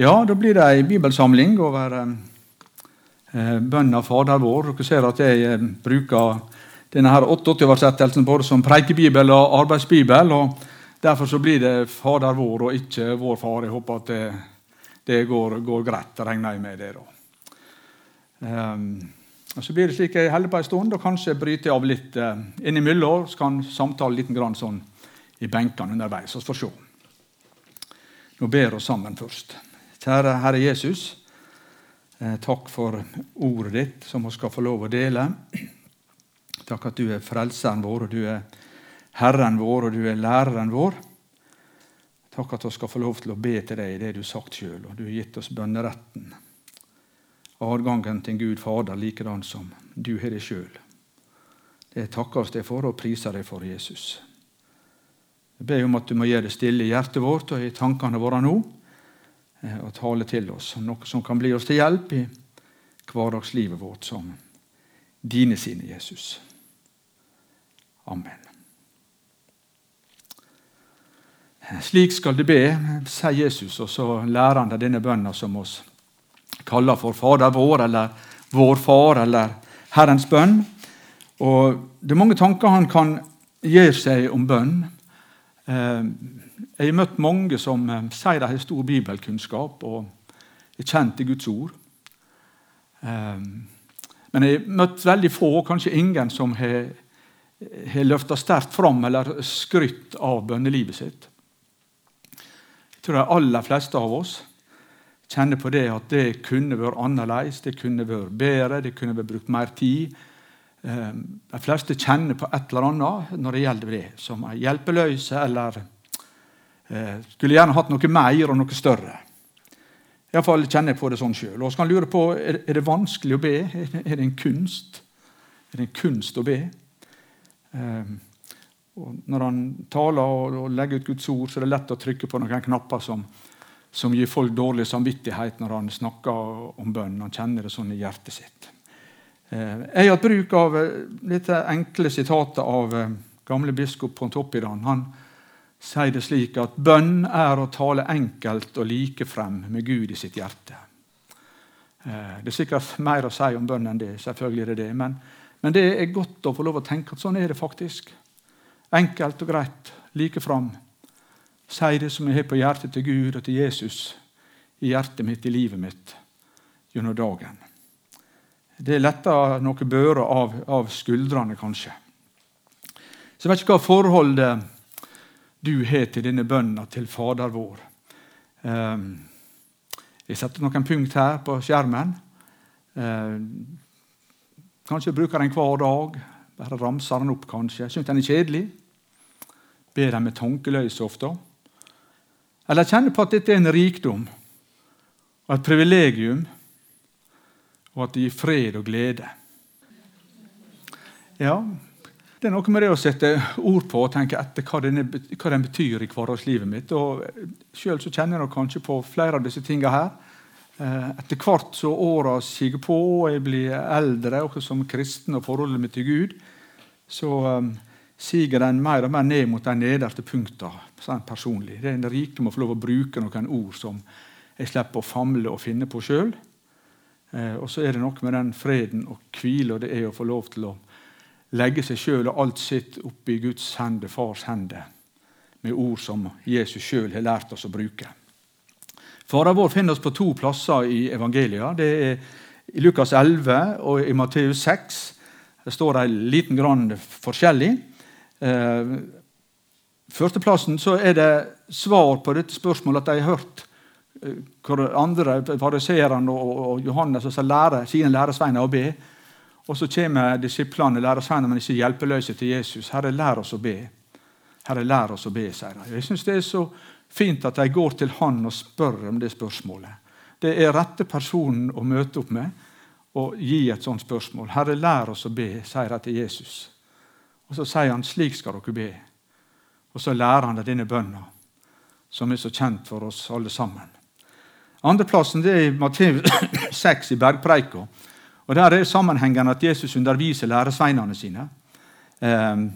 Ja, da blir det ei bibelsamling over eh, bønna Fader vår. Dere ser at jeg eh, bruker denne her 88-oversettelsen både som preikebibel og arbeidsbibel. og Derfor så blir det Fader vår og ikke Vår Far. Jeg håper at det, det går, går, greit. regner jeg med det. da. Um, og Så blir det slik jeg holder på en stund, og kanskje bryter jeg av litt uh, innimellom. Så kan samtale litt grann sånn i benkene underveis. Vi får se. Nå ber vi sammen først. Kjære Herre Jesus, eh, takk for ordet ditt, som vi skal få lov å dele. Takk at du er frelseren vår, og du er Herren vår, og du er læreren vår. Takk at vi skal få lov til å be til deg i det du har sagt sjøl, og du har gitt oss bønneretten. Adgangen til Gud Fader likedan som du har det sjøl. Det takker oss det for og priser deg for Jesus. Jeg ber om at du må gjøre det stille i hjertet vårt og i tankene våre nå. Eh, og tale til oss om noe som kan bli oss til hjelp i hverdagslivet vårt som dine sine, Jesus. Amen. Slik skal du be, sier Jesus, og så lærer han deg denne bønna som oss kaller for Fader vår, eller Vår Far, eller Herrens bønn. Og Det er mange tanker han kan gjøre seg om bønn. Eh, jeg har møtt mange som eh, sier de har stor bibelkunnskap og er kjent i Guds ord. Eh, men jeg har møtt veldig få, kanskje ingen, som har, har løfta sterkt fram eller skrytt av bønnelivet sitt. Jeg tror de aller fleste av oss kjenner på det at det kunne vært annerledes, det kunne vært bedre, det kunne vært brukt mer tid. De fleste kjenner på et eller annet når det gjelder det, som er hjelpeløse eller Eh, skulle gjerne hatt noe mer og noe større. Iallfall kjenner jeg på det sånn sjøl. Så kan lure på er, det vanskelig å be. Er det en kunst? Er det en kunst å be? Eh, når han taler og, og, legger ut Guds ord, så er det lett å trykke på noen knapper som, som gir folk dårlig samvittighet når han snakker om bønn. Han kjenner det sånn i hjertet sitt. Eh, jeg har hatt bruk av litt eh, enkle sitater av eh, gamle biskop Pontoppidan. Han, sier det slik at bønn er å tale enkelt og likefrem med Gud i sitt hjerte. Det er sikkert mer å si om bønn enn det, selvfølgelig er det det, men, men det er godt å få lov å tenke at sånn er det faktisk. Enkelt og greit, likefram. Si det som jeg har på hjertet til Gud og til Jesus i hjertet mitt, i livet mitt, gjennom dagen. Det letter noe bører av, av skuldrene, kanskje. Så jeg vet ikke hva forholdet du har til denne bønna til Fader vår. Ehm, jeg setter noen punkt her på skjermen. Ehm, kanskje bruker den hver dag. Bare ramser den opp, kanskje. Syns den er kjedelig. Ber den med tankeløse ofte. Eller kjenner på at dette er en rikdom og et privilegium, og at det gir fred og glede. Ja, det er noe med det å sette ord på og tenke etter hva, denne, hva den betyr i hverdagslivet mitt. Og Sjøl kjenner jeg kanskje på flere av disse tingene her. Eh, etter hvert som åra siger på, og jeg blir eldre også som kristen og forholdet mitt til Gud, så um, siger den mer og mer ned mot de nederste punktene sånn personlig. Det er en rikdom å få lov å bruke noen ord som jeg slipper å famle og finne på sjøl. Eh, og så er det noe med den freden og hvile og det er å få lov til å legge seg sjøl og alt sitt oppi Guds hende, fars hende, med ord som Jesus sjøl har lært oss å bruke. Fader vår finner oss på to plasser i evangelia. Det er i Lukas 11 og i Matteus 6. Det står en liten grann forskjellig. Eh, Førsteplassen så er det svar på dette spørsmålet at de har hørt hvor andre fariseerne og Johannes som lærer sine læresveiner å be. Og så kommer disiplene, lærersvennene, men ikke hjelpeløse til Jesus. Herre, lær oss å be. Herre, lær oss å be, sier de. Jeg syns det er så fint at de går til han og spør om det spørsmålet. Det er rette personen å møte opp med og gi et sånt spørsmål. Herre, lær oss å be, sier de til Jesus. Og Så sier han, slik skal dere be. Og så lærer han deg denne bønna, som er så kjent for oss alle sammen. Andreplassen er i Matteus 6 i bergpreika. Og Der er sammenhengen at Jesus underviser læresveinene sine. Um,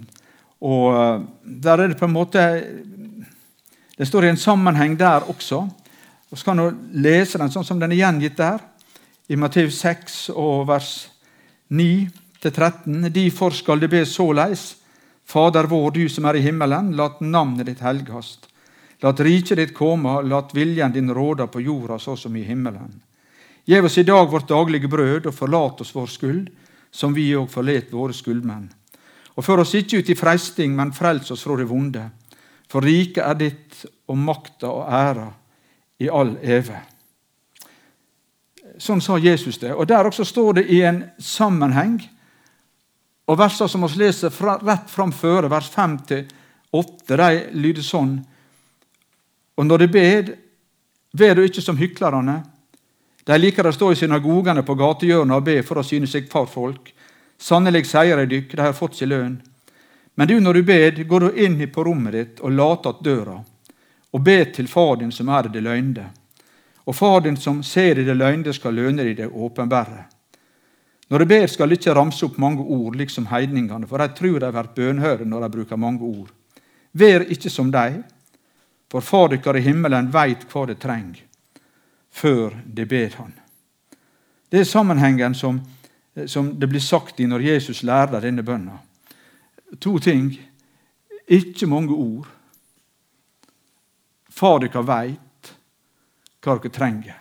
og der er Det på en måte, det står i en sammenheng der også. Og Så kan du lese den sånn som den er gjengitt der, i Matteus 6 og vers 9-13. Difor skal det be såleis. Fader vår, du som er i himmelen, lat navnet ditt helgast. Lat riket ditt komme, lat viljen din råde på jorda så som i himmelen. Gjev oss i dag vårt daglige brød, og forlat oss vår skyld, som vi òg forlet våre skyldmenn. Og før oss ikke ut i freisting, men frels oss fra det vonde. For riket er ditt, og makta og æra i all eve. Sånn sa Jesus det. Og Der også står det i en sammenheng. Og Versene som vi leser fra, rett framføre, vers 5-8, de lyder sånn Og når de ber, ber du ikke som hyklerne. De liker å stå i synagogene på gatehjørnet og be for å syne seg for folk. Sannelig sier jeg dykk, de har fått sin lønn. Men du, når du ber, går du inn på rommet ditt og later att døra, og be til Far din som er i det løgnde. Og Far din som ser i det løgnde, skal løne i det åpenbære. Når de ber, skal de ikke ramse opp mange ord, liksom heidningene, for de tror de blir bønnhøre når de bruker mange ord. Vær ikke som deg, for Far dykkar i himmelen veit hva det trenger, før de ber Han. Det er sammenhengen som, som det blir sagt i når Jesus lærer denne bønna. To ting. Ikke mange ord. Far dykkar veit hva dere trenger.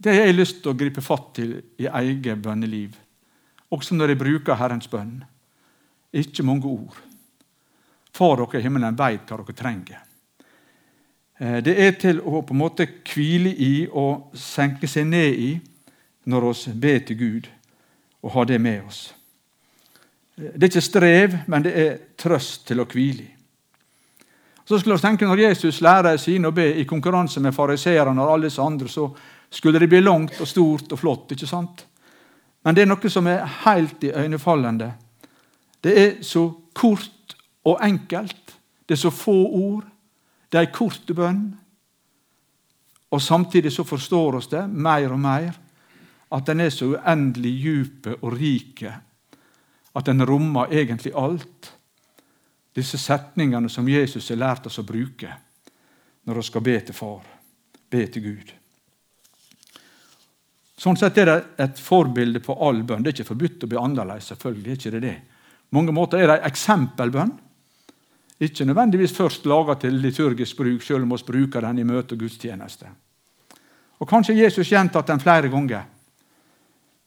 Det har jeg lyst til å gripe fatt til i eget bønneliv, også når jeg bruker Herrens bønn. Ikke mange ord. Far dere i himmelen veit hva dere trenger. Eh, det er til å på en måte hvile i og senke seg ned i når vi ber til Gud, og ha det med oss. Eh, det er ikke strev, men det er trøst til å hvile i. Så skulle vi tenke Når Jesus lærer sine å be i konkurranse med fariseerne og alle disse andre, så skulle det bli langt og stort og flott. ikke sant? Men det er noe som er helt iøynefallende. Det er så kort og enkelt. Det er så få ord. Det er ei kort bønn. Og samtidig så forstår oss det mer og mer at den er så uendelig dyp og rik at den rommer egentlig alt disse setningene som Jesus har lært oss å bruke når vi skal be til Far, be til Gud. Sånn sett er det et forbilde på all bønn. Det er ikke forbudt å be annerledes. selvfølgelig er ikke det det. mange måter er det en eksempelbønn. Ikke nødvendigvis først laga til liturgisk bruk, selv om vi bruker den i møte og gudstjeneste. Og Kanskje Jesus gjentatt den flere ganger,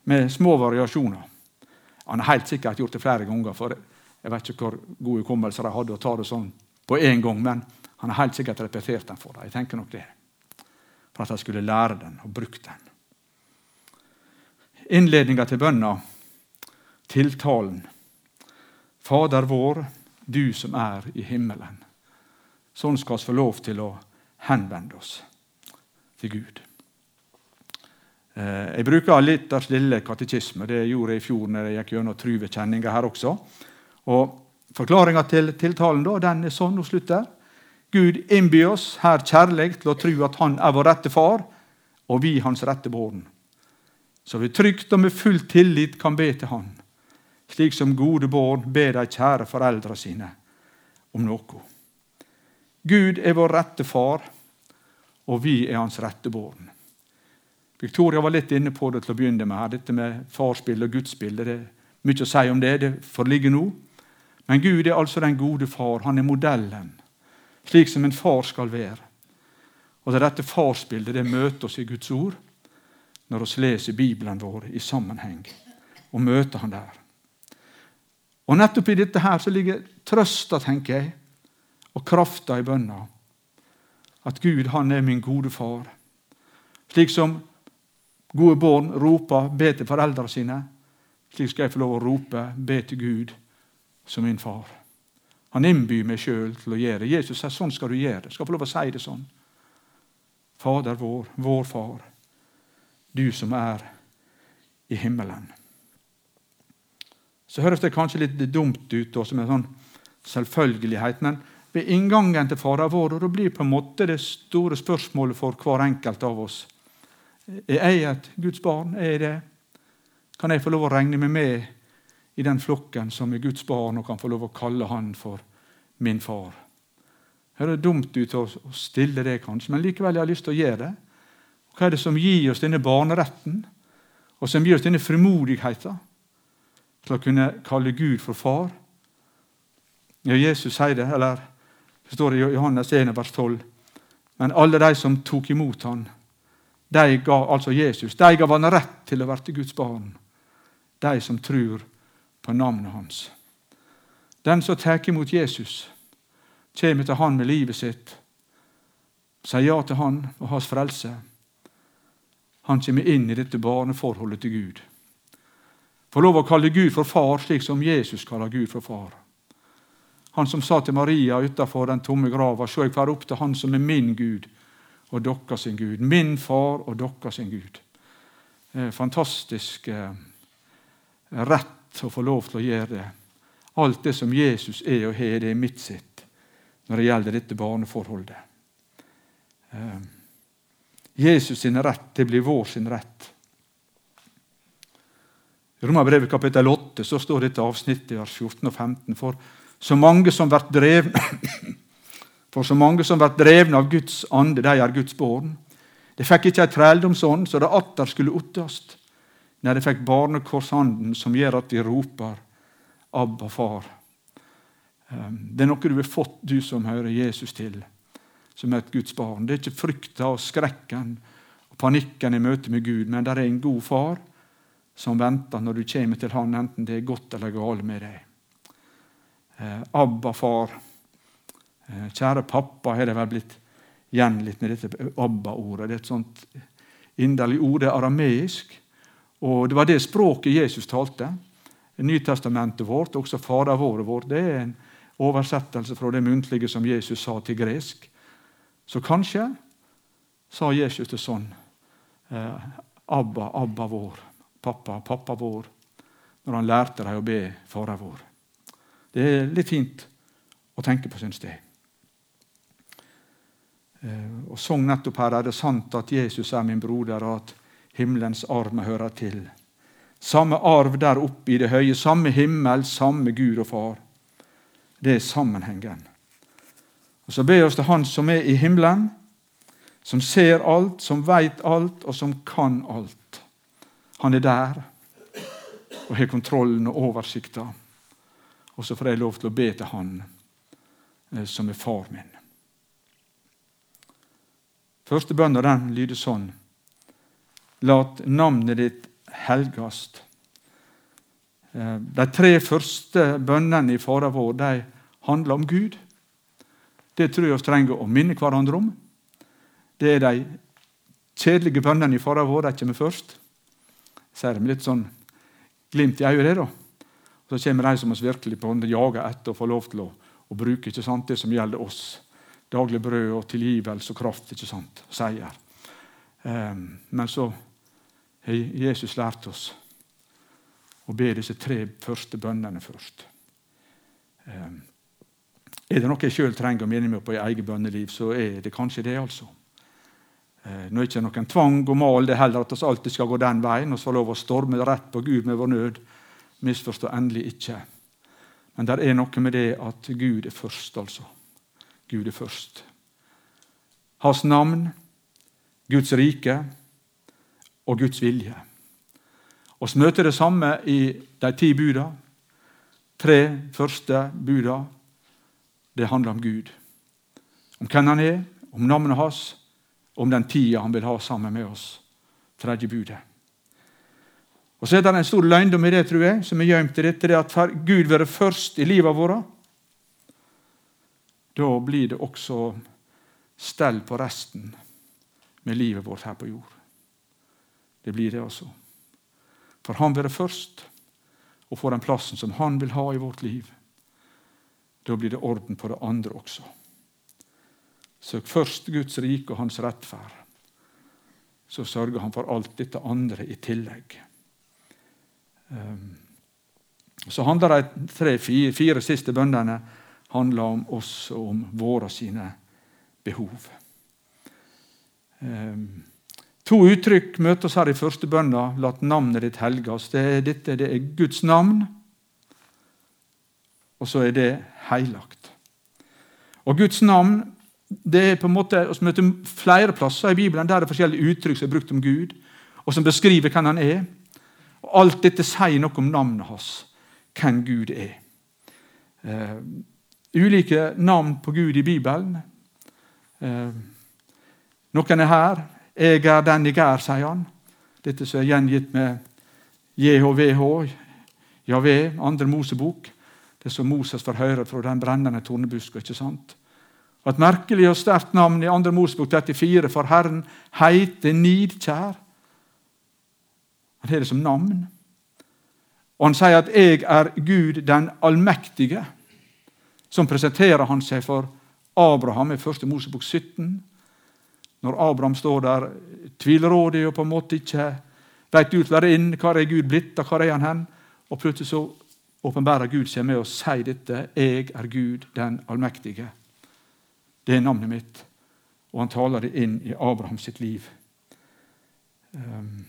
med små variasjoner. Han har helt sikkert gjort det flere ganger. for jeg vet ikke hvor god hukommelse de hadde å ta det sånn på én gang, men han har helt sikkert repetert den for dem. Jeg tenker nok det. For at de skulle lære den og bruke den. Innledninga til bønna, tiltalen. Fader vår, du som er i himmelen. Sånn skal vi få lov til å henvende oss til Gud. Eh, jeg bruker litt av lille katekisme. Det gjorde jeg i fjor når jeg gikk gjennom truvedkjenninga her også. Og Forklaringa til tiltalen da, den er sånn hun slutter. Gud innbyr oss her kjærlig til å tro at Han er vår rette far, og vi hans rette barn. Så vi trygt og med full tillit kan be til Han, slik som gode barn ber de kjære foreldra sine om noe. Gud er vår rette far, og vi er hans rette barn. Victoria var litt inne på det til å begynne med, her, dette med farsbilde og gudsbilde. Det er mye å si om det. Det forligger nå. Men Gud er altså den gode far. Han er modellen, slik som en far skal være. Og det er dette farsbildet det møter oss i Guds ord når vi leser Bibelen vår i sammenheng og møter Han der. Og Nettopp i dette her så ligger trøsta, tenker jeg, og krafta i bønna. At Gud, han er min gode far. Slik som gode barn roper, be til foreldrene sine, slik skal jeg få lov å rope, be til Gud som min far. Han innbyr meg sjøl til å gjøre det. Jesus sier sånn skal du gjøre det. Skal få lov å si det sånn. Fader vår, vår far, du som er i himmelen. Så høres det kanskje litt dumt ut også med sånn selvfølgelighet, men ved inngangen til Fader vår, og det blir på en måte det store spørsmålet for hver enkelt av oss Er jeg et Guds barn? Er jeg det? Kan jeg få lov å regne meg med i den flokken som er Guds barn, og kan få lov å kalle han for min far. Det høres dumt ut å stille det, kanskje, men likevel jeg har lyst til å gjøre det. Hva er det som gir oss denne barneretten, og som gir oss denne frimodigheten til å kunne kalle Gud for far? Ja, Jesus sier det, eller det står i Johannes 1, vers 12. Men alle de som tok imot han, de ga, altså Jesus, de gav han rett til å være Guds barn. De som tror på navnet hans. Den som tar imot Jesus, kommer til han med livet sitt, sier ja til han og hans frelse. Han kommer inn i dette barneforholdet til Gud. Får lov å kalle Gud for far, slik som Jesus kaller Gud for far. Han som sa til Maria utenfor den tomme grava, se, jeg farer opp til Han som er min Gud og dokka sin Gud. Min far og dokka sin Gud. Fantastisk eh, rett å få lov til å gjøre det. Alt det som Jesus er og har, det er mitt sitt når det gjelder dette barneforholdet. Eh, Jesus sin rett, det blir vår sin rett. I Romerbrevet kapittel 8 så står dette avsnittet i vers 14 og 15. For så mange som blir drevne For så mange som blir drevne av Guds ande, de er Guds barn. De fikk ikke ei trelldomsånd, så det atter skulle ottast. Nei, de fikk barnekorshanden, som gjør at vi roper 'Abba, far'. Ehm, det er noe du har fått, du som hører Jesus til, som er et Guds barn. Det er ikke frykta og skrekken og panikken i møte med Gud, men det er en god far som venter når du kommer til han, enten det er godt eller galt med deg. Ehm, Abba, far. Ehm, kjære pappa, har det vel blitt gjengitt med dette Abba-ordet. Det er et sånt inderlig ord. Det er arameisk. Og Det var det språket Jesus talte. Nytestamentet vårt, også Fadervåret vårt, det er en oversettelse fra det muntlige som Jesus sa til gresk. Så kanskje sa Jesus det sånn eh, Abba, Abba vår, pappa, pappa vår, når han lærte dem å be Fader vår. Det er litt fint å tenke på, syns jeg. Eh, og sang nettopp her er det sant at Jesus er min broder, og at himmelens arm hører til. Samme arv der oppe i det høye, samme himmel, samme Gud og Far. Det er sammenhengen. Og Så ber vi til Han som er i himmelen, som ser alt, som veit alt, og som kan alt. Han er der og har kontrollen og oversikta. Og så får jeg lov til å be til Han eh, som er far min. Første bønna lyder sånn Lat navnet ditt helgast. Eh, de tre første bønnene i Fara vår de handler om Gud. Det tror jeg vi trenger å minne hverandre om. Det er de kjedelige bønnene i Fara vår. De kommer først. Jeg ser med litt sånn glimt i øyet. da. Så kommer de som oss virkelig på jager etter og får lov til å, å bruke ikke sant, det som gjelder oss. Daglig brød og tilgivelse og kraft. ikke sant, og Seier. Um, men så har Jesus lært oss å be disse tre første bønnene først. Um, er det noe jeg sjøl trenger å minne meg på i eget bønneliv, så er det kanskje det. altså. Ehm, nå er det ikke noen tvang og mal, det er heller at vi alltid skal gå den veien og så få lov å storme rett på Gud med vår nød. Misforstå endelig ikke. Men det er noe med det at Gud er først, altså. Gud er først. Hans navn, Guds rike, og Guds vilje. Så møter det samme i de ti buda. Tre første buda. Det handler om Gud. Om hvem han er, om navnet hans, om den tida han vil ha sammen med oss. Tredje budet. Og Så er det en stor løgndom i det, tror jeg, som er gjemt i dette, det at Gud være først i livet vårt. Da blir det også stell på resten med livet vårt her på jord. Det blir det, altså. For han være først og få den plassen som han vil ha i vårt liv. Da blir det orden på det andre også. Søk først Guds rike og hans rettferd. Så sørger han for alt dette andre i tillegg. Ehm, så handler de tre, fire, siste bøndene handler om oss og om våre sine behov. Um, To uttrykk møter oss her i første bønna. La navnet ditt helgas. Det er, dette det er Guds navn, og så er det heilagt. Og Guds navn det er på en måte, Vi møter flere plasser i Bibelen der det er forskjellige uttrykk som er brukt om Gud, og som beskriver hvem han er. Og Alt dette sier noe om navnet hans, hvem Gud er. Uh, ulike navn på Gud i Bibelen. Uh, noen er her. 'Jeg er den jeg er', sier han. Dette som er gjengitt med JHVH, Javé, andre Mosebok. Det som Moses får høre fra den brennende tornebuska. ikke sant? Og Et merkelig og sterkt navn i 2. Mosebok 34, for Herren heiter nidkjær. Han har det som navn. Og han sier at 'jeg er Gud den allmektige'. Som presenterer han seg for Abraham i 1. Mosebok 17. Når Abraham står der tvilrådig og på en måte ikke veit ut hva inn, hva er Gud blitt, og hvor er han hen? Og plutselig så åpenbærer Gud seg med å si dette. 'Jeg er Gud den allmektige'. Det er navnet mitt. Og han taler det inn i Abrahams sitt liv. Um,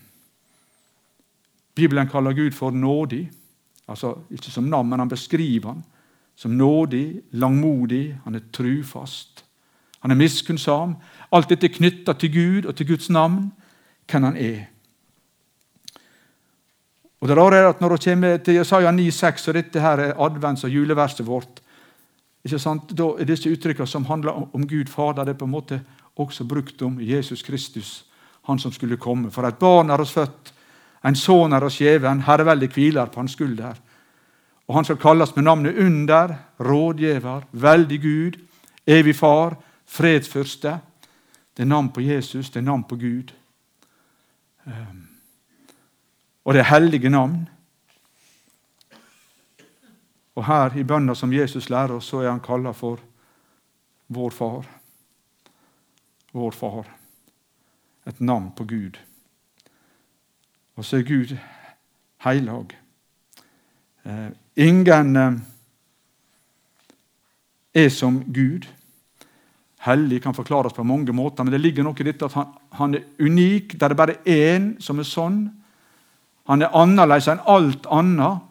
Bibelen kaller Gud for nådig. Altså Ikke som navn, men han beskriver han som nådig, langmodig, han er trufast. Han er miskunnsam. Alt dette er knytta til Gud og til Guds navn, hvem han er. Og det rare er at Når vi kommer til Jesaja 9,6, og dette her er advents- og juleverset vårt? Da er disse uttrykkene som handler om Gud Fader, det er på en måte også brukt om Jesus Kristus, han som skulle komme. For et barn er oss født, en sønn er oss gjeven, herreveldig hviler på hans skulder. Og han skal kalles med navnet Under, Rådgiver, Veldig Gud, Evig Far, Fredsfyrste. Det er navn på Jesus, det er navn på Gud. Ehm, og det er hellige navn. Og her i bønna som Jesus lærer oss, så er han kalla for vår far. Vår far. Et navn på Gud. Og så er Gud heilag. Eh, ingen eh, er som Gud. Hellig kan forklares på mange måter, men det ligger noe i dette at han, han er unik. Der det bare er én som er sånn. Han er annerledes enn alt annet.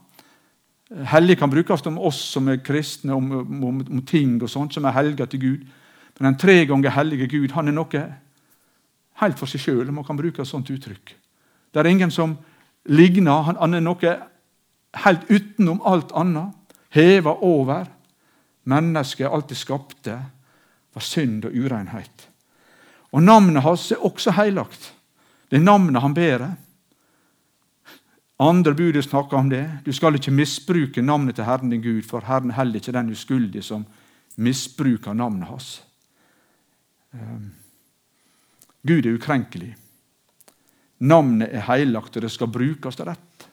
Hellig kan brukes om oss som er kristne, om, om, om ting og sånt som er helga til Gud. Men den tre ganger hellige Gud han er noe helt for seg sjøl, om man kan bruke et sånt uttrykk. Det er ingen som ligner. Han, han er noe helt utenom alt annet. Heva over. Mennesket alltid skapte var synd og urenhet. Og Navnet hans er også heilagt. Det er navnet han bærer. Andre budet snakker om det. Du skal ikke misbruke navnet til Herren din Gud, for Herren heller ikke den uskyldige som misbruker navnet hans. Um, Gud er ukrenkelig. Navnet er heilagt, og det skal brukes rett.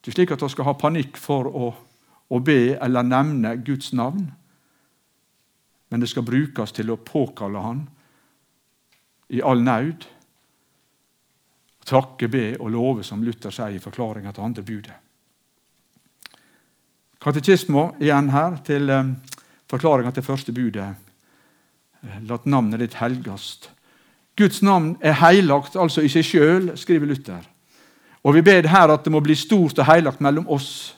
Det er slik at vi skal ha panikk for å, å be eller nevne Guds navn men det skal brukes til å påkalle Han i all naud. Takke, be og love, som Luther sier i forklaringa til andre budet. Katekismo igjen her til eh, forklaringa til første budet. Latt navnet ditt helgast. Guds navn er heilagt, altså i seg sjøl, skriver Luther. Og vi ber her at det må bli stort og heilagt mellom oss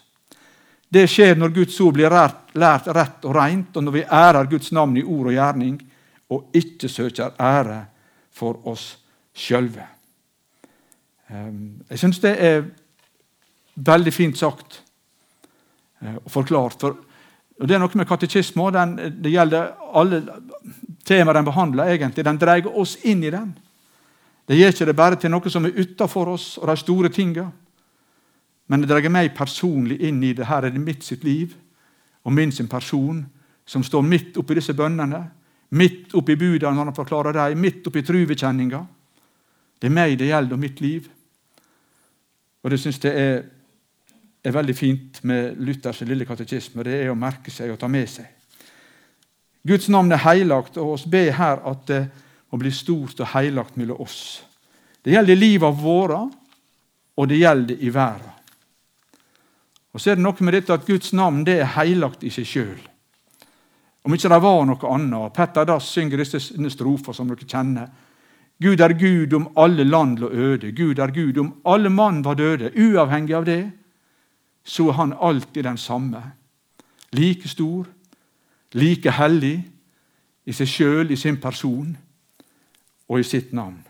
det skjer når Guds ord blir lært rett og rent, og når vi ærer Guds navn i ord og gjerning, og ikke søker ære for oss sjølve. Ehm, jeg syns det er veldig fint sagt eh, og forklart. For, og Det er noe med katekisme det gjelder alle temaer den behandler. egentlig. Den dreier oss inn i den. Det gjør ikke det bare til noe som er utafor oss og de store tinga. Men det dreier meg personlig inn i det. Her er det mitt sitt liv og min sin person som står midt oppi disse bønnene, midt oppi budene når han forklarer dem, midt oppi truvekjenninga. Det er meg det gjelder, og mitt liv. Og det syns jeg er, er, veldig fint med Luthers lille katekisme. Det er å merke seg og ta med seg. Guds navn er heilagt, og oss ber her at det må bli stort og heilagt mellom oss. Det gjelder livet våre, og det gjelder i verden. Og så er det noe med dette at Guds navn det er heilagt i seg sjøl. Om ikke det var noe annet. Petter Dass synger disse strofer som dere kjenner. Gud er Gud om alle land lå øde. Gud er Gud om alle mann var døde. Uavhengig av det så er han alltid den samme. Like stor, like hellig i seg sjøl, i sin person og i sitt navn.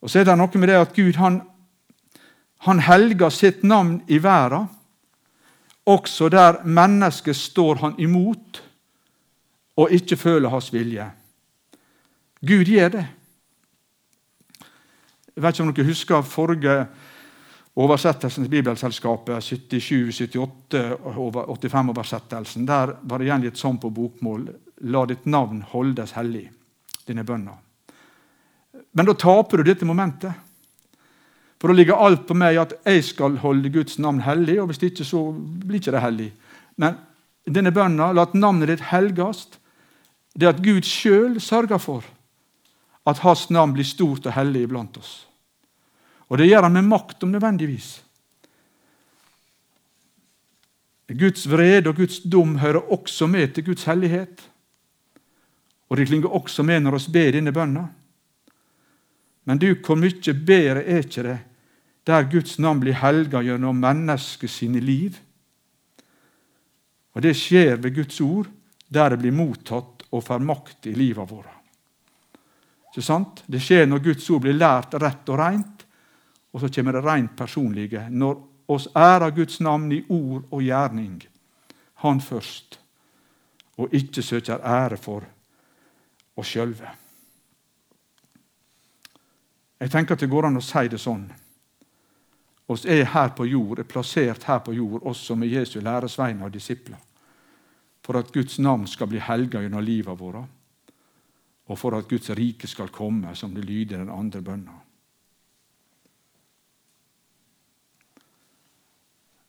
Og Så er det noe med det at Gud han, han helger sitt navn i verden, også der mennesket står han imot og ikke føler hans vilje. Gud gjør det. Jeg vet ikke om dere husker forrige oversettelsen til Bibelselskapet, 77, 78, 85-oversettelsen. Der var det gjengitt sånn på bokmål La ditt navn holdes hellig, dine bønner. Men da taper du dette momentet. For da ligger alt på meg at jeg skal holde Guds navn hellig, og hvis det ikke, så blir ikke det hellig. Men denne bønna, la navnet ditt helgast, det at Gud sjøl sørger for at hans navn blir stort og hellig iblant oss. Og det gjør han med makt, om nødvendigvis. Guds vrede og Guds dom hører også med til Guds hellighet. Og det klinger også med når vi ber denne bønna. Men du, hvor mye bedre er ikke det der Guds navn blir helga gjennom mennesket sine liv? Og Det skjer ved Guds ord, der det blir mottatt og får makt i livet vårt. Ikke sant? Det skjer når Guds ord blir lært rett og rent, og så kommer det rent personlige. Når oss ærer Guds navn i ord og gjerning, Han først, og ikke søker ære for oss sjølve. Jeg tenker at det går an å si det sånn. Oss er her på jord, er plassert her på jord, oss som er Jesu læresveiner og disipler, for at Guds navn skal bli helga gjennom livet vårt, og for at Guds rike skal komme, som det lyder den andre bønna.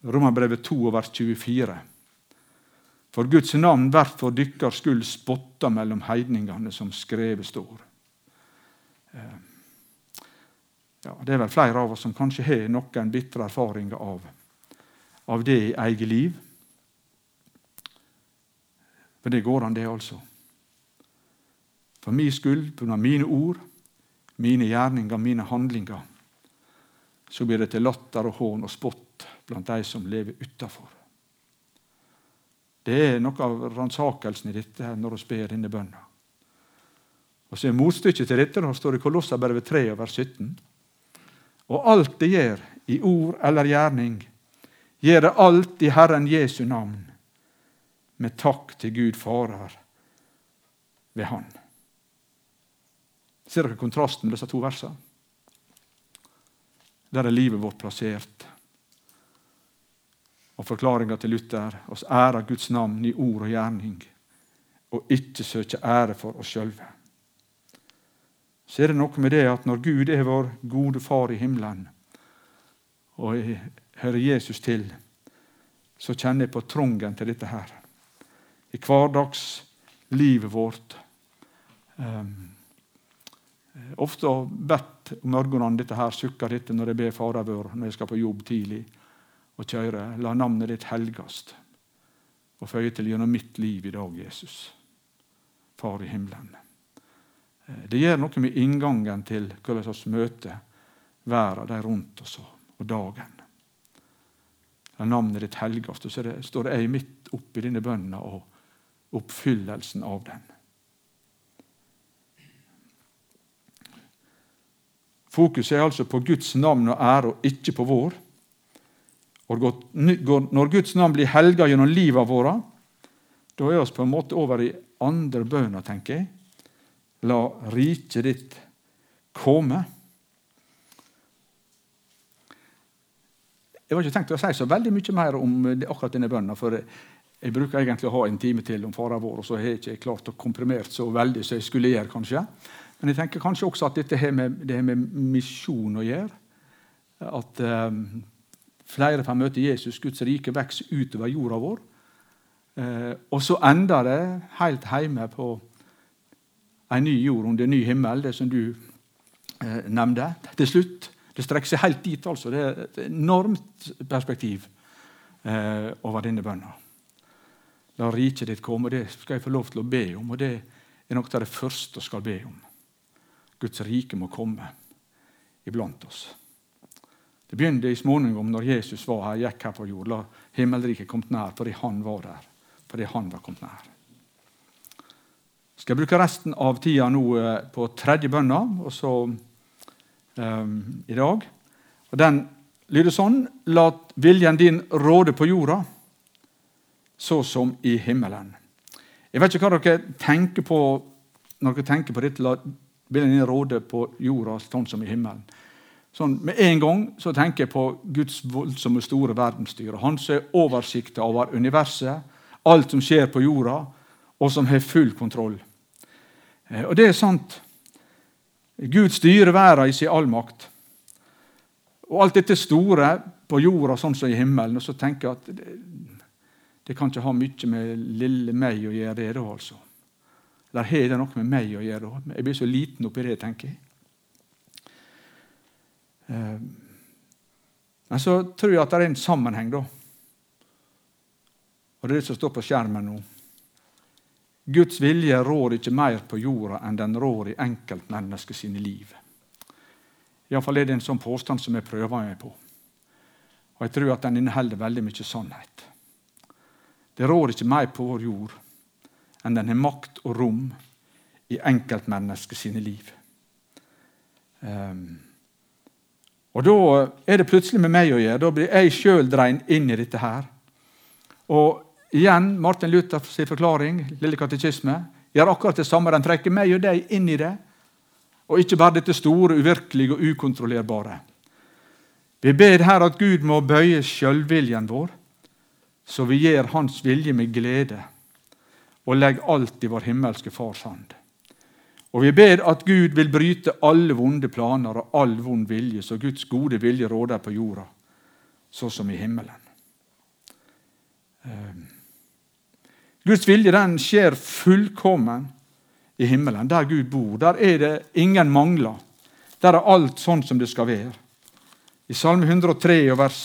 Romerbrevet 2, vers 24. For Guds navn vert for dykkar skuld spotta mellom heidningene, som skrevet står. Eh, ja, Det er vel flere av oss som kanskje har noen bitre erfaringer av, av det i eget liv. For det går an, det, altså. For min skyld, pga. mine ord, mine gjerninger, mine handlinger, så blir det til latter og hån og spott blant de som lever utafor. Det er noe av ransakelsen i dette her når vi ber denne bønna. Og så er Motstykket til dette står det i Kolossabrevet 3, vers 17. Og alt det gjør, i ord eller gjerning, gjør det alt i Herren Jesu navn, med takk til Gud Farer ved Han. Ser dere kontrasten med disse to versene? Der er livet vårt plassert. Og forklaringa til Luther oss ærer Guds navn i ord og gjerning, og ikke søker ære for oss sjølve. Så er det noe med det at når Gud er vår gode Far i himmelen, og jeg hører Jesus til, så kjenner jeg på trangen til dette her. I hverdagslivet vårt. Um, ofte bedt om morgenene dette her, sukker dette når jeg ber Fader vår når jeg skal på jobb tidlig og kjøre. La navnet ditt helgast. Og føye til gjennom mitt liv i dag, Jesus. Far i himmelen. Eh, det gjør noe med inngangen til hvordan vi møter verden, de rundt oss, og dagen. La navnet ditt helgast. Og så står ei midt oppi denne bønna og oppfyllelsen av den. Fokuset er altså på Guds navn og ære, og ikke på vår. Når Guds navn blir helga gjennom livet våre, da er vi på en måte over i andre bønner, tenker jeg. La riket ditt komme. Jeg var ikke tenkt å si så veldig mye mer om akkurat denne bønnen, for jeg bruker egentlig å ha en time til om fara vår, og så har jeg ikke klart å komprimere så veldig som jeg skulle gjøre, kanskje. Men jeg tenker kanskje også at dette har med, det med misjon å gjøre. At eh, Flere får møte Jesus. Guds rike vokser utover jorda vår. Eh, og så ender det helt hjemme på en ny jord under en ny himmel, det som du eh, nevnte. Til slutt. Det strekker seg helt dit. altså. Det er et enormt perspektiv eh, over denne bønna. La riket ditt komme. Det skal jeg få lov til å be om, og det er noe av det første jeg skal be om. Guds rike må komme iblant oss. Det begynte i småningom når Jesus var her, gikk her på jord. La himmelriket kom nær fordi han var der. fordi han var kommet nær. Skal jeg bruke resten av tida nå eh, på tredje bønna og så, um, i dag. Og Den lyder sånn La viljen din råde på jorda, så som i himmelen. Jeg vet ikke hva dere tenker på når dere tenker på dette. La viljen en råde på jorda, sånn som i himmelen. Sånn, med en gang så tenker jeg på Guds voldsomme store verdensstyre. Han som har oversikt over universet, alt som skjer på jorda, og som har full kontroll. Eh, og det er sant. Gud styrer verden i sin allmakt. Og alt dette store på jorda sånn som i himmelen. Og så tenker jeg at det, det kan ikke ha mye med lille meg å gjøre, det da, altså. Eller har det noe med meg å gjøre? Jeg blir så liten oppi det, tenker jeg. Eh, men så tror jeg at det er en sammenheng, da. Og det er det som står på skjermen nå. Guds vilje rår ikke mer på jorda enn den rår i enkeltmennesket sine liv. Iallfall er det en sånn påstand som jeg prøver meg på. Og jeg tror at den inneholder veldig mye sannhet. Det rår ikke mer på vår jord enn den har makt og rom i enkeltmennesket sine liv. Um, og Da er det plutselig med meg å gjøre. Da blir jeg sjøl dreid inn i dette her. Og igjen, Martin Luthers forklaring, Lille katekisme, gjør akkurat det samme. Den trekker meg og deg inn i det, og ikke bare dette store, uvirkelige og ukontrollerbare. Vi ber her at Gud må bøye sjølviljen vår, så vi gjør Hans vilje med glede, og legg alt i vår himmelske Fars hand. Og vi ber at Gud vil bryte alle vonde planer og all vond vilje, så Guds gode vilje råder på jorda, så som i himmelen. Ehm. Guds vilje den skjer fullkommen i himmelen, der Gud bor. Der er det ingen mangler. Der er alt sånn som det skal være. I Salme 103 vers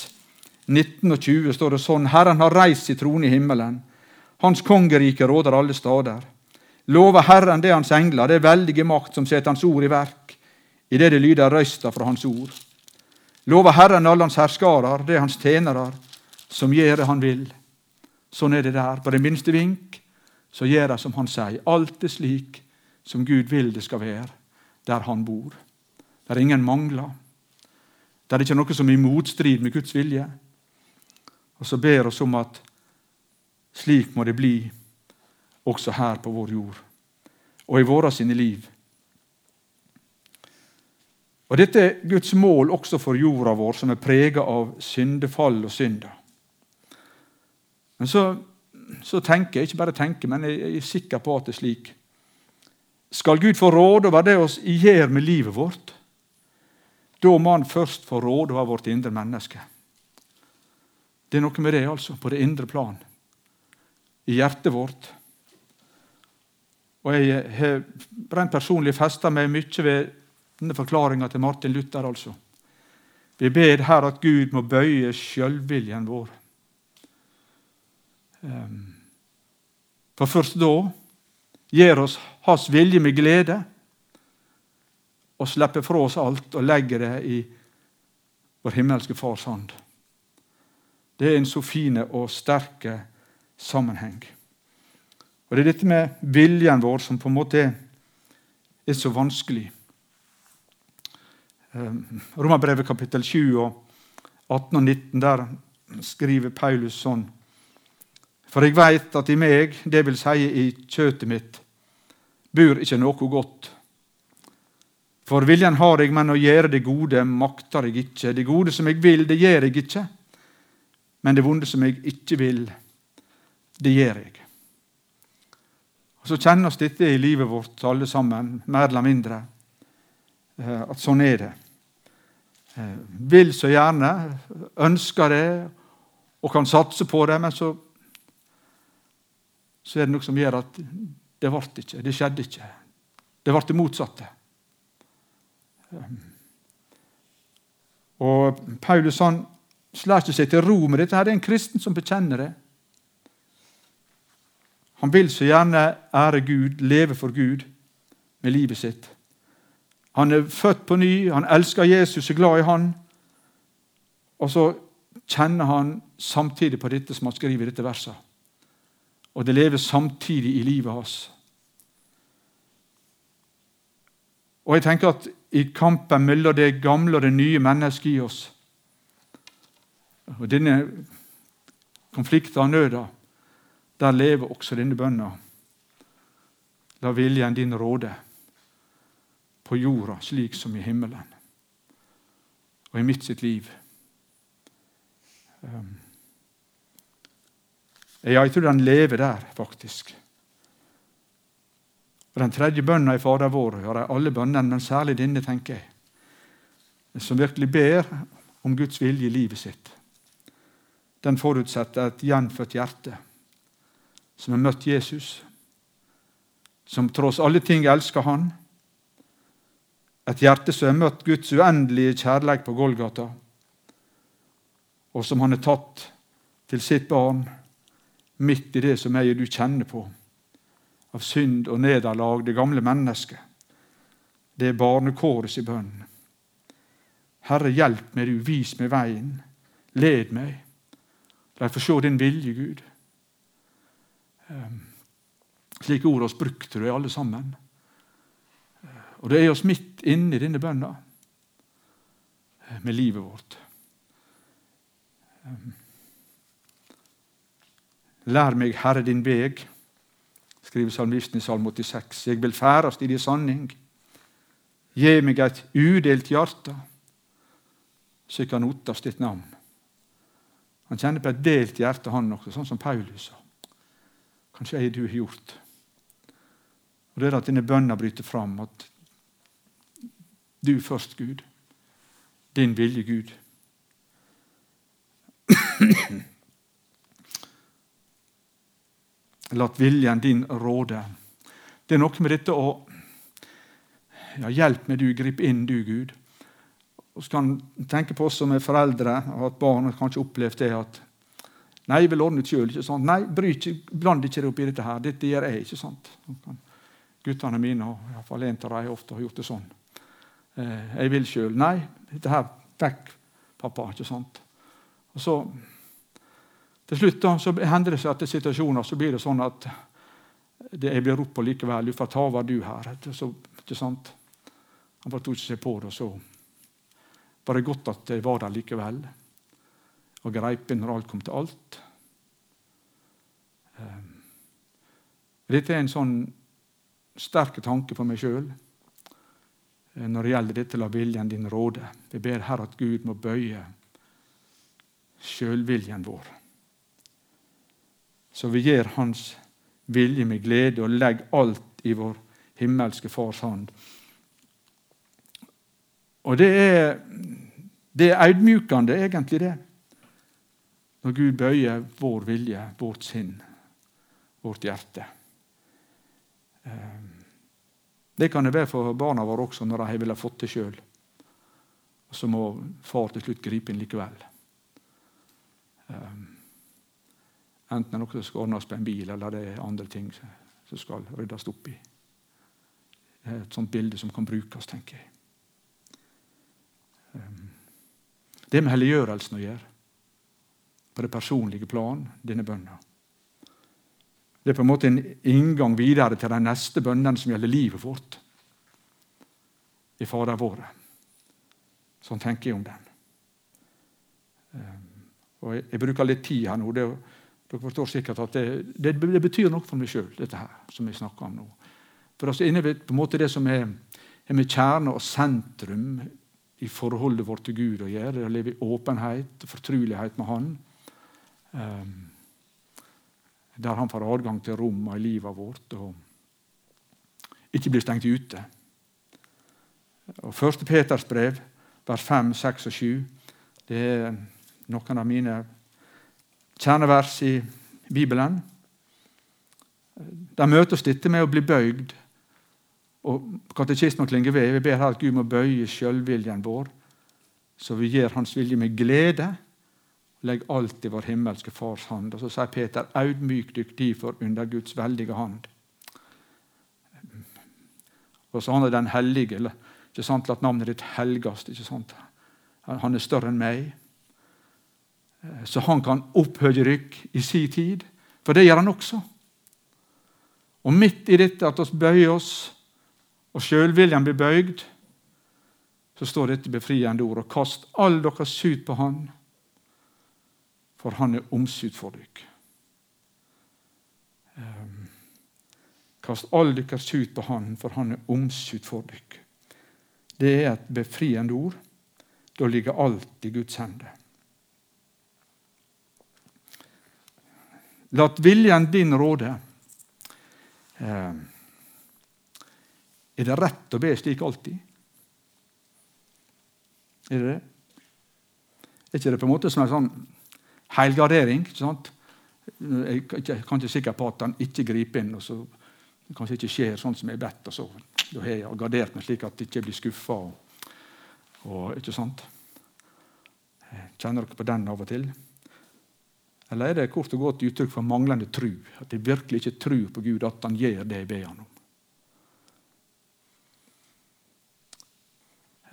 19 og 20 står det sånn Herren har reist sin trone i himmelen. Hans kongerike råder alle stader. Lover Herren det Hans engler, det er veldige makt som setter Hans ord i verk, idet det lyder røysta fra Hans ord. Lover Herren alle Hans herskarer, det er Hans tjenere, som gjør det Han vil. Sånn er det der. På det minste vink så gjør de som Han sier. Alt er slik som Gud vil det skal være, der Han bor. Der er ingen mangler. Det er ikke noe som er i motstrid med Guds vilje. Og så ber oss om at slik må det bli også her på vår jord og i våre sine liv. Og Dette er Guds mål også for jorda vår, som er prega av syndefall og synder. Men så, så, tenker jeg, ikke bare tenker, men jeg er sikker på at det er slik. Skal Gud få råde over det vi gjør med livet vårt, da må han først få råde over vårt indre menneske. Det er noe med det, altså, på det indre plan. I hjertet vårt. Og Jeg har rent personlig festa meg mye ved denne forklaringa til Martin Luther. altså. Vi ber her at Gud må bøye sjølviljen vår. Ehm, for først da gir oss Hans vilje med glede og slipper fra oss alt og legger det i vår himmelske Fars hånd. Det er en så fin og sterk sammenheng. Og Det er dette med viljen vår som på en måte er så vanskelig. Ehm, Romerbrevet kapittel 7 og 18 og 19, der skriver Paulus sånn For jeg veit at i meg, det vil si i kjøtet mitt, bur ikke noe godt. For viljen har jeg, men å gjøre det gode makter jeg ikke. Det gode som jeg vil, det gjør jeg ikke. Men det vonde som jeg ikke vil, det gjør jeg. Og Så kjenner oss dette i livet vårt, alle sammen, mer eller mindre. Eh, at sånn er det. Eh, vil så gjerne, ønsker det og kan satse på det, men så, så er det noe som gjør at det ble ikke, det skjedde ikke. Det ble det motsatte. Eh, og Paulus han slår ikke seg til ro med dette. her. Det er en kristen som bekjenner det. Han vil så gjerne ære Gud, leve for Gud med livet sitt. Han er født på ny, han elsker Jesus, er glad i han. Og så kjenner han samtidig på dette som han skriver i dette verset. og det lever samtidig i livet hans. Og jeg tenker at i kampen mellom det gamle og det nye mennesket i oss, og denne konflikten og nøda, der lever også denne bønna. La viljen din råde på jorda slik som i himmelen. Og i mitt sitt liv. Um, ja, jeg tror den lever der, faktisk. Og Den tredje bønna i Fader vår hører alle bønnene, men særlig denne, tenker jeg, som virkelig ber om Guds vilje i livet sitt. Den forutsetter et gjenfødt hjerte som har møtt Jesus, som tross alle ting elsker Han. Et hjerte som har møtt Guds uendelige kjærlighet på Golgata, og som han har tatt til sitt barn midt i det som jeg og du kjenner på, av synd og nederlag, det gamle mennesket. Det er barnekårets i bønnen. Herre, hjelp meg, du, vis meg veien. Led meg. La meg få se din vilje, Gud. Ehm, slike ord oss brukte du alle sammen. Og det er oss midt inne i denne bønna eh, med livet vårt. Ehm, Lær meg, Herre, din veg, skriver salmisten i Salme 86. Jeg vil færast i din sanning. Gi meg et udelt hjerte, så jeg kan ottast ditt navn. Han kjenner på et delt hjerte, han også, sånn som Paulus sa. Kanskje ei du har gjort. Og Det er at denne bønna bryter fram. At du først, Gud. Din vilje, Gud. Latt viljen din råde. Det er noe med dette å ja, Hjelp meg, du. Grip inn, du, Gud. Og så kan tenke på oss som er foreldre og at barn har kanskje opplevd det at Nei, jeg vil ordne det sjøl. Nei, ikke, bland ikke deg opp i dette her. Dette gjør jeg. ikke sant? Guttene mine og iallfall en av dem ofte har gjort det sånn. Eh, jeg vil sjøl. Nei, dette her vekk, pappa. ikke sant? Og så til slutt da, så hender det seg at i situasjoner så blir det sånn at det, jeg blir ropt på likevel. 'Du får ta over, du her.' Så, ikke sant? Han bare tok seg på det, og så var det godt at jeg var der likevel. Og greip inn når alt kom til alt. Ehm, dette er en sånn sterk tanke for meg sjøl eh, når det gjelder dette, la viljen din råde. Vi ber her at Gud må bøye sjølviljen vår så vi gjør Hans vilje med glede og legger alt i vår himmelske Fars hånd. Og det er, det er egentlig, det. Når Gud bøyer vår vilje, vårt sinn, vårt hjerte. Eh, det kan det være for barna våre også, når de har fått det sjøl. Så må far til slutt gripe inn likevel. Um, Enten noe skal ordnes på en bil, eller det er andre ting som skal ryddes opp i. Det er et sånt bilde som kan brukes, tenker jeg. Ehm, det med helliggjørelsen å gjøre, på det personlige plan, denne bønnen. Det er på en måte en inngang videre til de neste bønnene som gjelder livet vårt. I Fader vår. Sånn tenker jeg om den. Ehm, og jeg, jeg bruker litt tid her nå. det er dere forstår sikkert at det, det, det betyr noe for meg sjøl, dette her, som vi snakker om nå. For altså inne på en måte det som er, er med kjerne og sentrum i forholdet vårt til Gud å gjøre, det å leve i åpenhet og fortrulighet med Han. Um, der Han får adgang til rommet i livet vårt og ikke blir stengt ute. Og 1. Peters brev, vers 5, 6 og 7, det er noen av mine kjernevers i Bibelen. Der møtes dette med å bli bøyd. Og Katekismen klinger ved. Vi ber her at Gud må bøye sjølviljen vår, så vi gjør Hans vilje med glede. Legg alt i vår himmelske Fars hand. Og Så sier Peter, audmyk dykk difor under Guds veldige hand. Og så han er den hellige. Ikke sant? La navnet ditt helgast. Ikke sant? Han er større enn meg. Så han kan opphøye rykk i sin tid. For det gjør han også. Og midt i dette at vi bøyer oss, og sjølviljen blir bøygd, så står dette befriende ord. Og kast all deres sut på Han, for Han er omsut for dere. Um, kast all deres sut på Han, for Han er omsut for dere. Det er et befriende ord. Da ligger alt i Guds hender. La viljen din råde. Eh, er det rett å be slik alltid? Er det det? Er ikke det på en måte som en sånn helgardering? ikke sant? Jeg er kanskje sikker på at han ikke griper inn, og så kanskje ikke skjer sånn som jeg bedt. og så Da har jeg gardert meg slik at jeg ikke blir skuffa. Og, og, ikke sant? Kjenner dere på den av og til? Eller er det kort og godt uttrykk for manglende tru? At jeg virkelig ikke tror på Gud, at han gjør det jeg ber han om?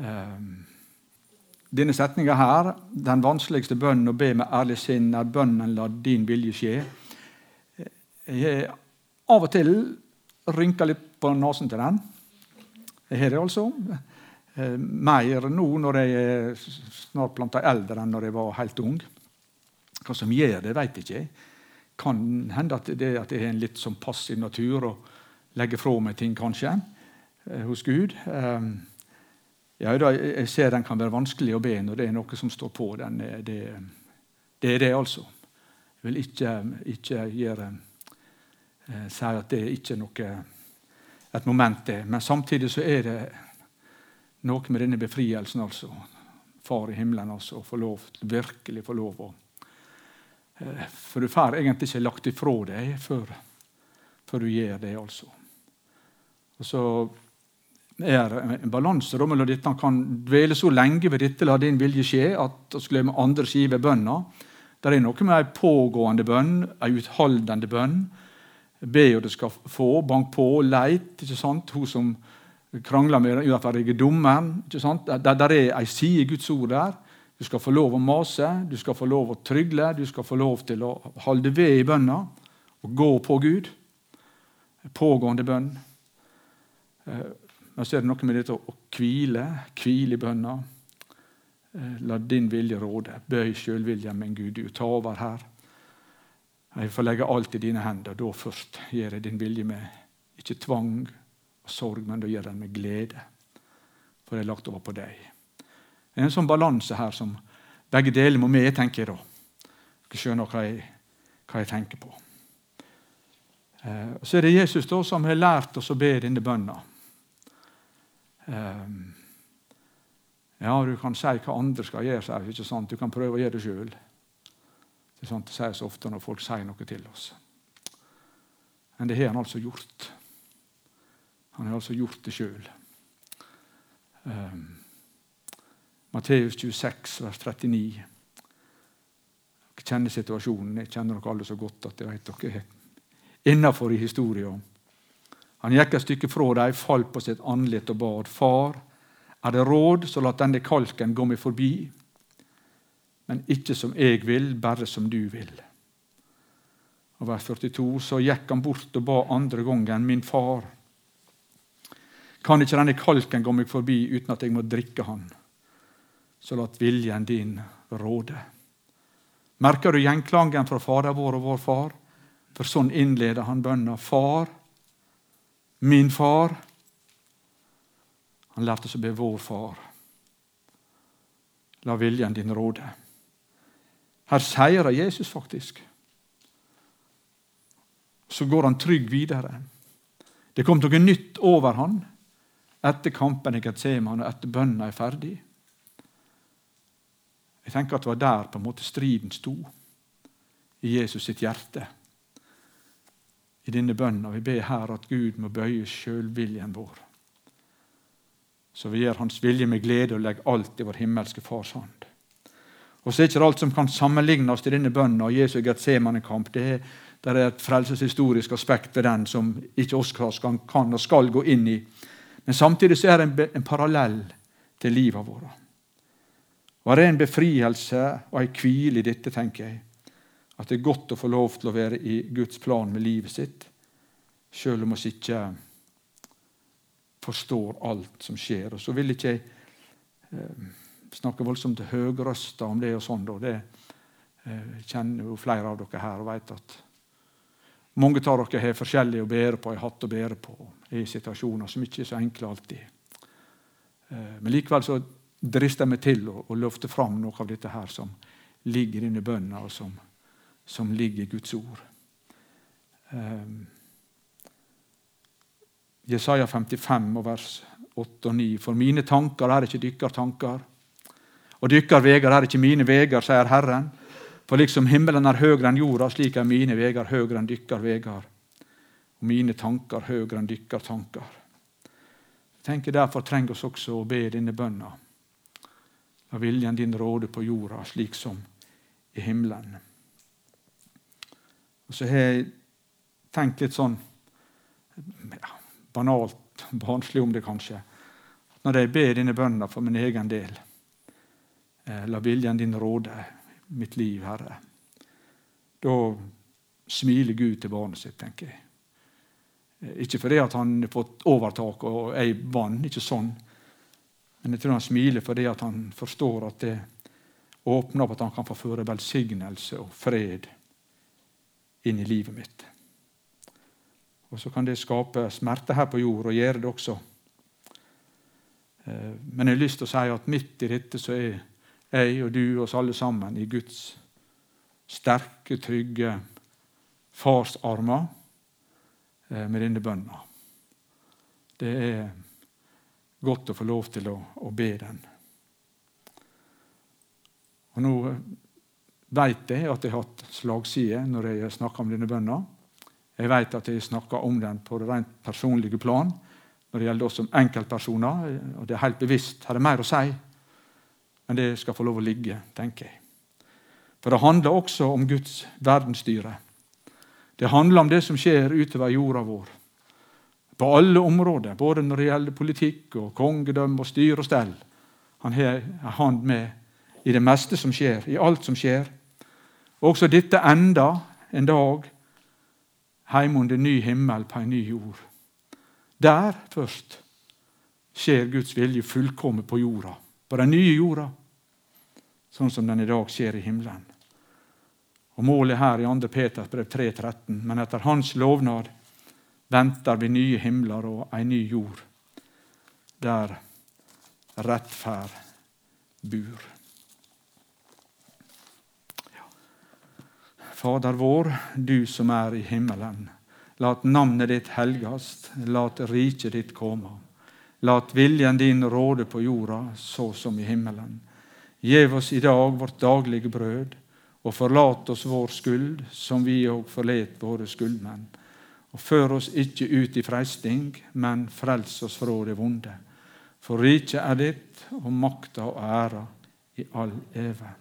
Um, denne setninga her, den vanskeligste bønnen å be med ærlig sinn, er bønnen 'la din vilje skje'. Jeg av og til rynker litt på nesen til den. Jeg har det altså. Eh, mer nå når jeg er snart planta eldre enn når jeg var helt ung. Hva som gjør det, jeg ikke. Kan hende at det at jeg har en litt sånn passiv natur og legger fra meg ting, kanskje, eh, hos Gud. Ehm, ja, jeg ser den kan være vanskelig å be når det er noe som står på. Den, det, det er det, altså. Jeg vil ikke, ikke gjøre, eh, si at det ikke er noe, et moment, det. Men samtidig så er det noe med denne befrielsen, altså. Far i himmelen, altså. Å få lov, virkelig få lov å Eh, for du får egentlig ikke lagt ifra deg før, før, du gjør det. altså. Og så er en balanse mellom dette. Han kan dvele så lenge ved dette, la din vilje skje, at vi glemmer andre sider ved bønna. Det er noe med ei pågående bønn, ei utholdende bønn. Be og du skal få, bank på, leit. ikke sant? Hun som krangler med urettferdige dommeren. ikke sant? Der, der er ei side i Guds ord der du skal få lov å mase, du skal få lov å trygle, du skal få lov til å holde ved i bønna og gå på Gud. Pågående bønn. Men så er det noe med dette å hvile, hvile i bønna. Eh, la din vilje råde. Bøy sjølviljen min, Gud. Du tar over her. Jeg får legge alt i dine hender. Da først gjør jeg din vilje med ikke tvang og sorg, men da gjør jeg den med glede. For det er lagt over på deg. Det er en sånn balanse her som begge deler må med, tenker jeg da. Dere skjønner hva jeg, hva jeg tenker på. Eh, så er det Jesus da som har lært oss å be denne bønna. Eh, ja, du kan si hva andre skal gjøre, sier er ikke sant? du kan prøve å gjøre det sjøl. Det er sant det sies ofte når folk sier noe til oss. Men det har han altså gjort. Han har altså gjort det sjøl. Um, Matteus 26, vers 39. Jeg kjenner situasjonen. Jeg kjenner dere alle så godt at jeg vet dere er innafor i historien. Han gikk et stykke fra dem, falt på sitt andlet og bad. Far, er det råd, så la denne kalken gå meg forbi. Men ikke som jeg vil, bare som du vil. Og vers 42, Så gikk han bort og ba andre gangen, min far, kan ikke denne kalken gå meg forbi uten at jeg må drikke han? så la viljen din råde. Merker du gjenklangen fra Fader vår og vår far? For sånn innleder han bønna. Far, min far. Han lærte oss å be vår far. La viljen din råde. Her seirer Jesus faktisk. Så går han trygg videre. Det kom noe nytt over han etter kampen i Getseman og etter bønna er ferdig. Jeg tenker at det var der på en måte striden sto, i Jesus sitt hjerte. I denne bønna vi ber her at Gud må bøye sjølviljen vår. Så vi gjør Hans vilje med glede og legger alt i vår himmelske Fars hånd. Og så er ikke alt som kan sammenlignes til denne bønna og Jesu Getsemanekamp. Det er, det, er et frelseshistorisk aspekt ved den som ikke oss kan og skal gå inn i. Men samtidig så er det en, en parallell til livet vårt. Og Det er en befrielse og en hvile i dette, tenker jeg. At det er godt å få lov til å være i Guds plan med livet sitt. sjøl om vi ikke forstår alt som skjer. Og Så vil ikke jeg eh, snakke voldsomt høgrøsta om det og sånn. Da. Det eh, kjenner jo flere av dere her og vet at mange av dere har forskjellig å bære på, har hatt å bære på i situasjoner som ikke er så enkle alltid. Eh, men likevel så drister jeg meg til å, å løfte fram noe av dette her som ligger inni bønna, og som, som ligger i Guds ord. Um, Jesaja 55, vers 8 og 9. For mine tanker er ikke dykkar tanker, og dykkar veger er ikke mine veger, sier Herren. For liksom himmelen er høyere enn jorda, slik er mine veger høyere enn dykkar veger. Og mine tanker høyere enn dykkar tanker. Jeg tenker Derfor trenger vi også å be denne bønna. La viljen din råde på jorda, slik som i himmelen. Og så har jeg tenkt litt sånn ja, banalt, barnslig om det kanskje. Når jeg ber dine bønner for min egen del, eh, la viljen din råde mitt liv, Herre. Da smiler Gud til barnet sitt, tenker jeg. Eh, ikke fordi at han har fått overtak og jeg vant, ikke sånn. Men jeg tror han smiler fordi at han forstår at det åpner opp at han kan få føre velsignelse og fred inn i livet mitt. Og så kan det skape smerte her på jord, og gjøre det også. Eh, men jeg har lyst til å si at midt i dette så er jeg og du oss alle sammen i Guds sterke, trygge farsarmer armer med denne bønna. Det er godt å få lov til å, å be den. Og Nå vet jeg at jeg har hatt slagside når jeg snakker om denne bønna. Jeg vet at jeg snakker om den på det rent personlige plan når det gjelder oss som enkeltpersoner. og Det er helt bevisst. Her det mer å si. Men det skal få lov å ligge, tenker jeg. For det handler også om Guds verdensstyre. Det handler om det som skjer utover jorda vår. På alle områder, både når det gjelder politikk og kongedømme og styre og stell. Han har en hand med i det meste som skjer, i alt som skjer. Også dette enda en dag heim under ny himmel på en ny jord. Der først skjer Guds vilje fullkommen på jorda, på den nye jorda, sånn som den i dag skjer i himmelen. Og Målet her i 2. Peters brev 3,13.: Men etter Hans lovnad venter vi nye himler og ei ny jord, der rettferd bur. Fader vår, du som er i himmelen. Lat navnet ditt helgast, lat riket ditt komme. Lat viljen din råde på jorda, så som i himmelen. Gjev oss i dag vårt daglige brød, og forlat oss vår skyld, som vi òg forlet våre skyldmenn. Og før oss ikke ut i freisting, men frels oss fra det vonde. For riket er ditt, og makta og æra i all. Amen.